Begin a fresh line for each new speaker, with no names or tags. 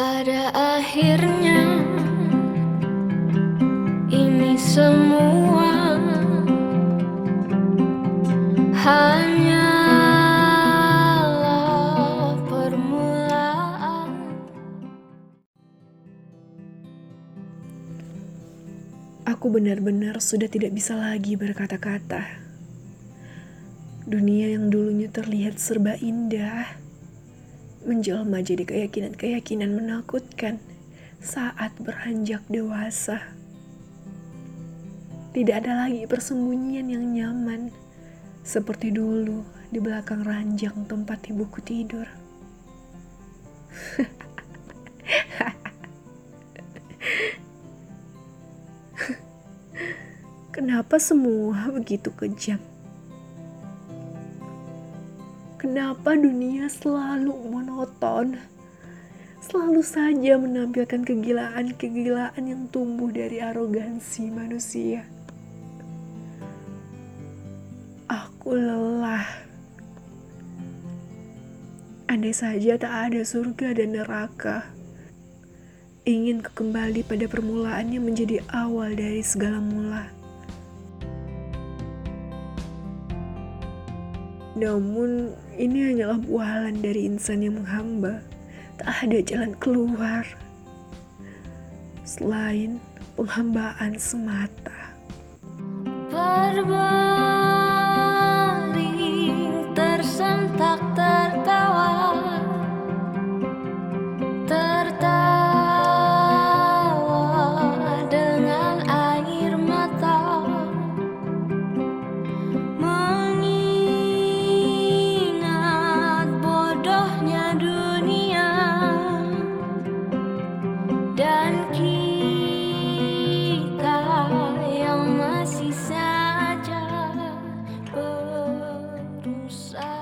Pada akhirnya ini semua hanyalah permulaan.
Aku benar-benar sudah tidak bisa lagi berkata-kata. Dunia yang dulunya terlihat serba indah, menjelma jadi keyakinan-keyakinan menakutkan saat beranjak dewasa. Tidak ada lagi persembunyian yang nyaman, seperti dulu di belakang ranjang tempat ibuku tidur. Kenapa semua begitu kejam? Kenapa dunia selalu monoton? Selalu saja menampilkan kegilaan-kegilaan yang tumbuh dari arogansi manusia. Aku lelah. Andai saja tak ada surga dan neraka, ingin kembali pada permulaannya menjadi awal dari segala mula. Namun, ini hanyalah bualan dari insan yang menghamba. Tak ada jalan keluar selain penghambaan semata.
Dan kita yang masih saja berusaha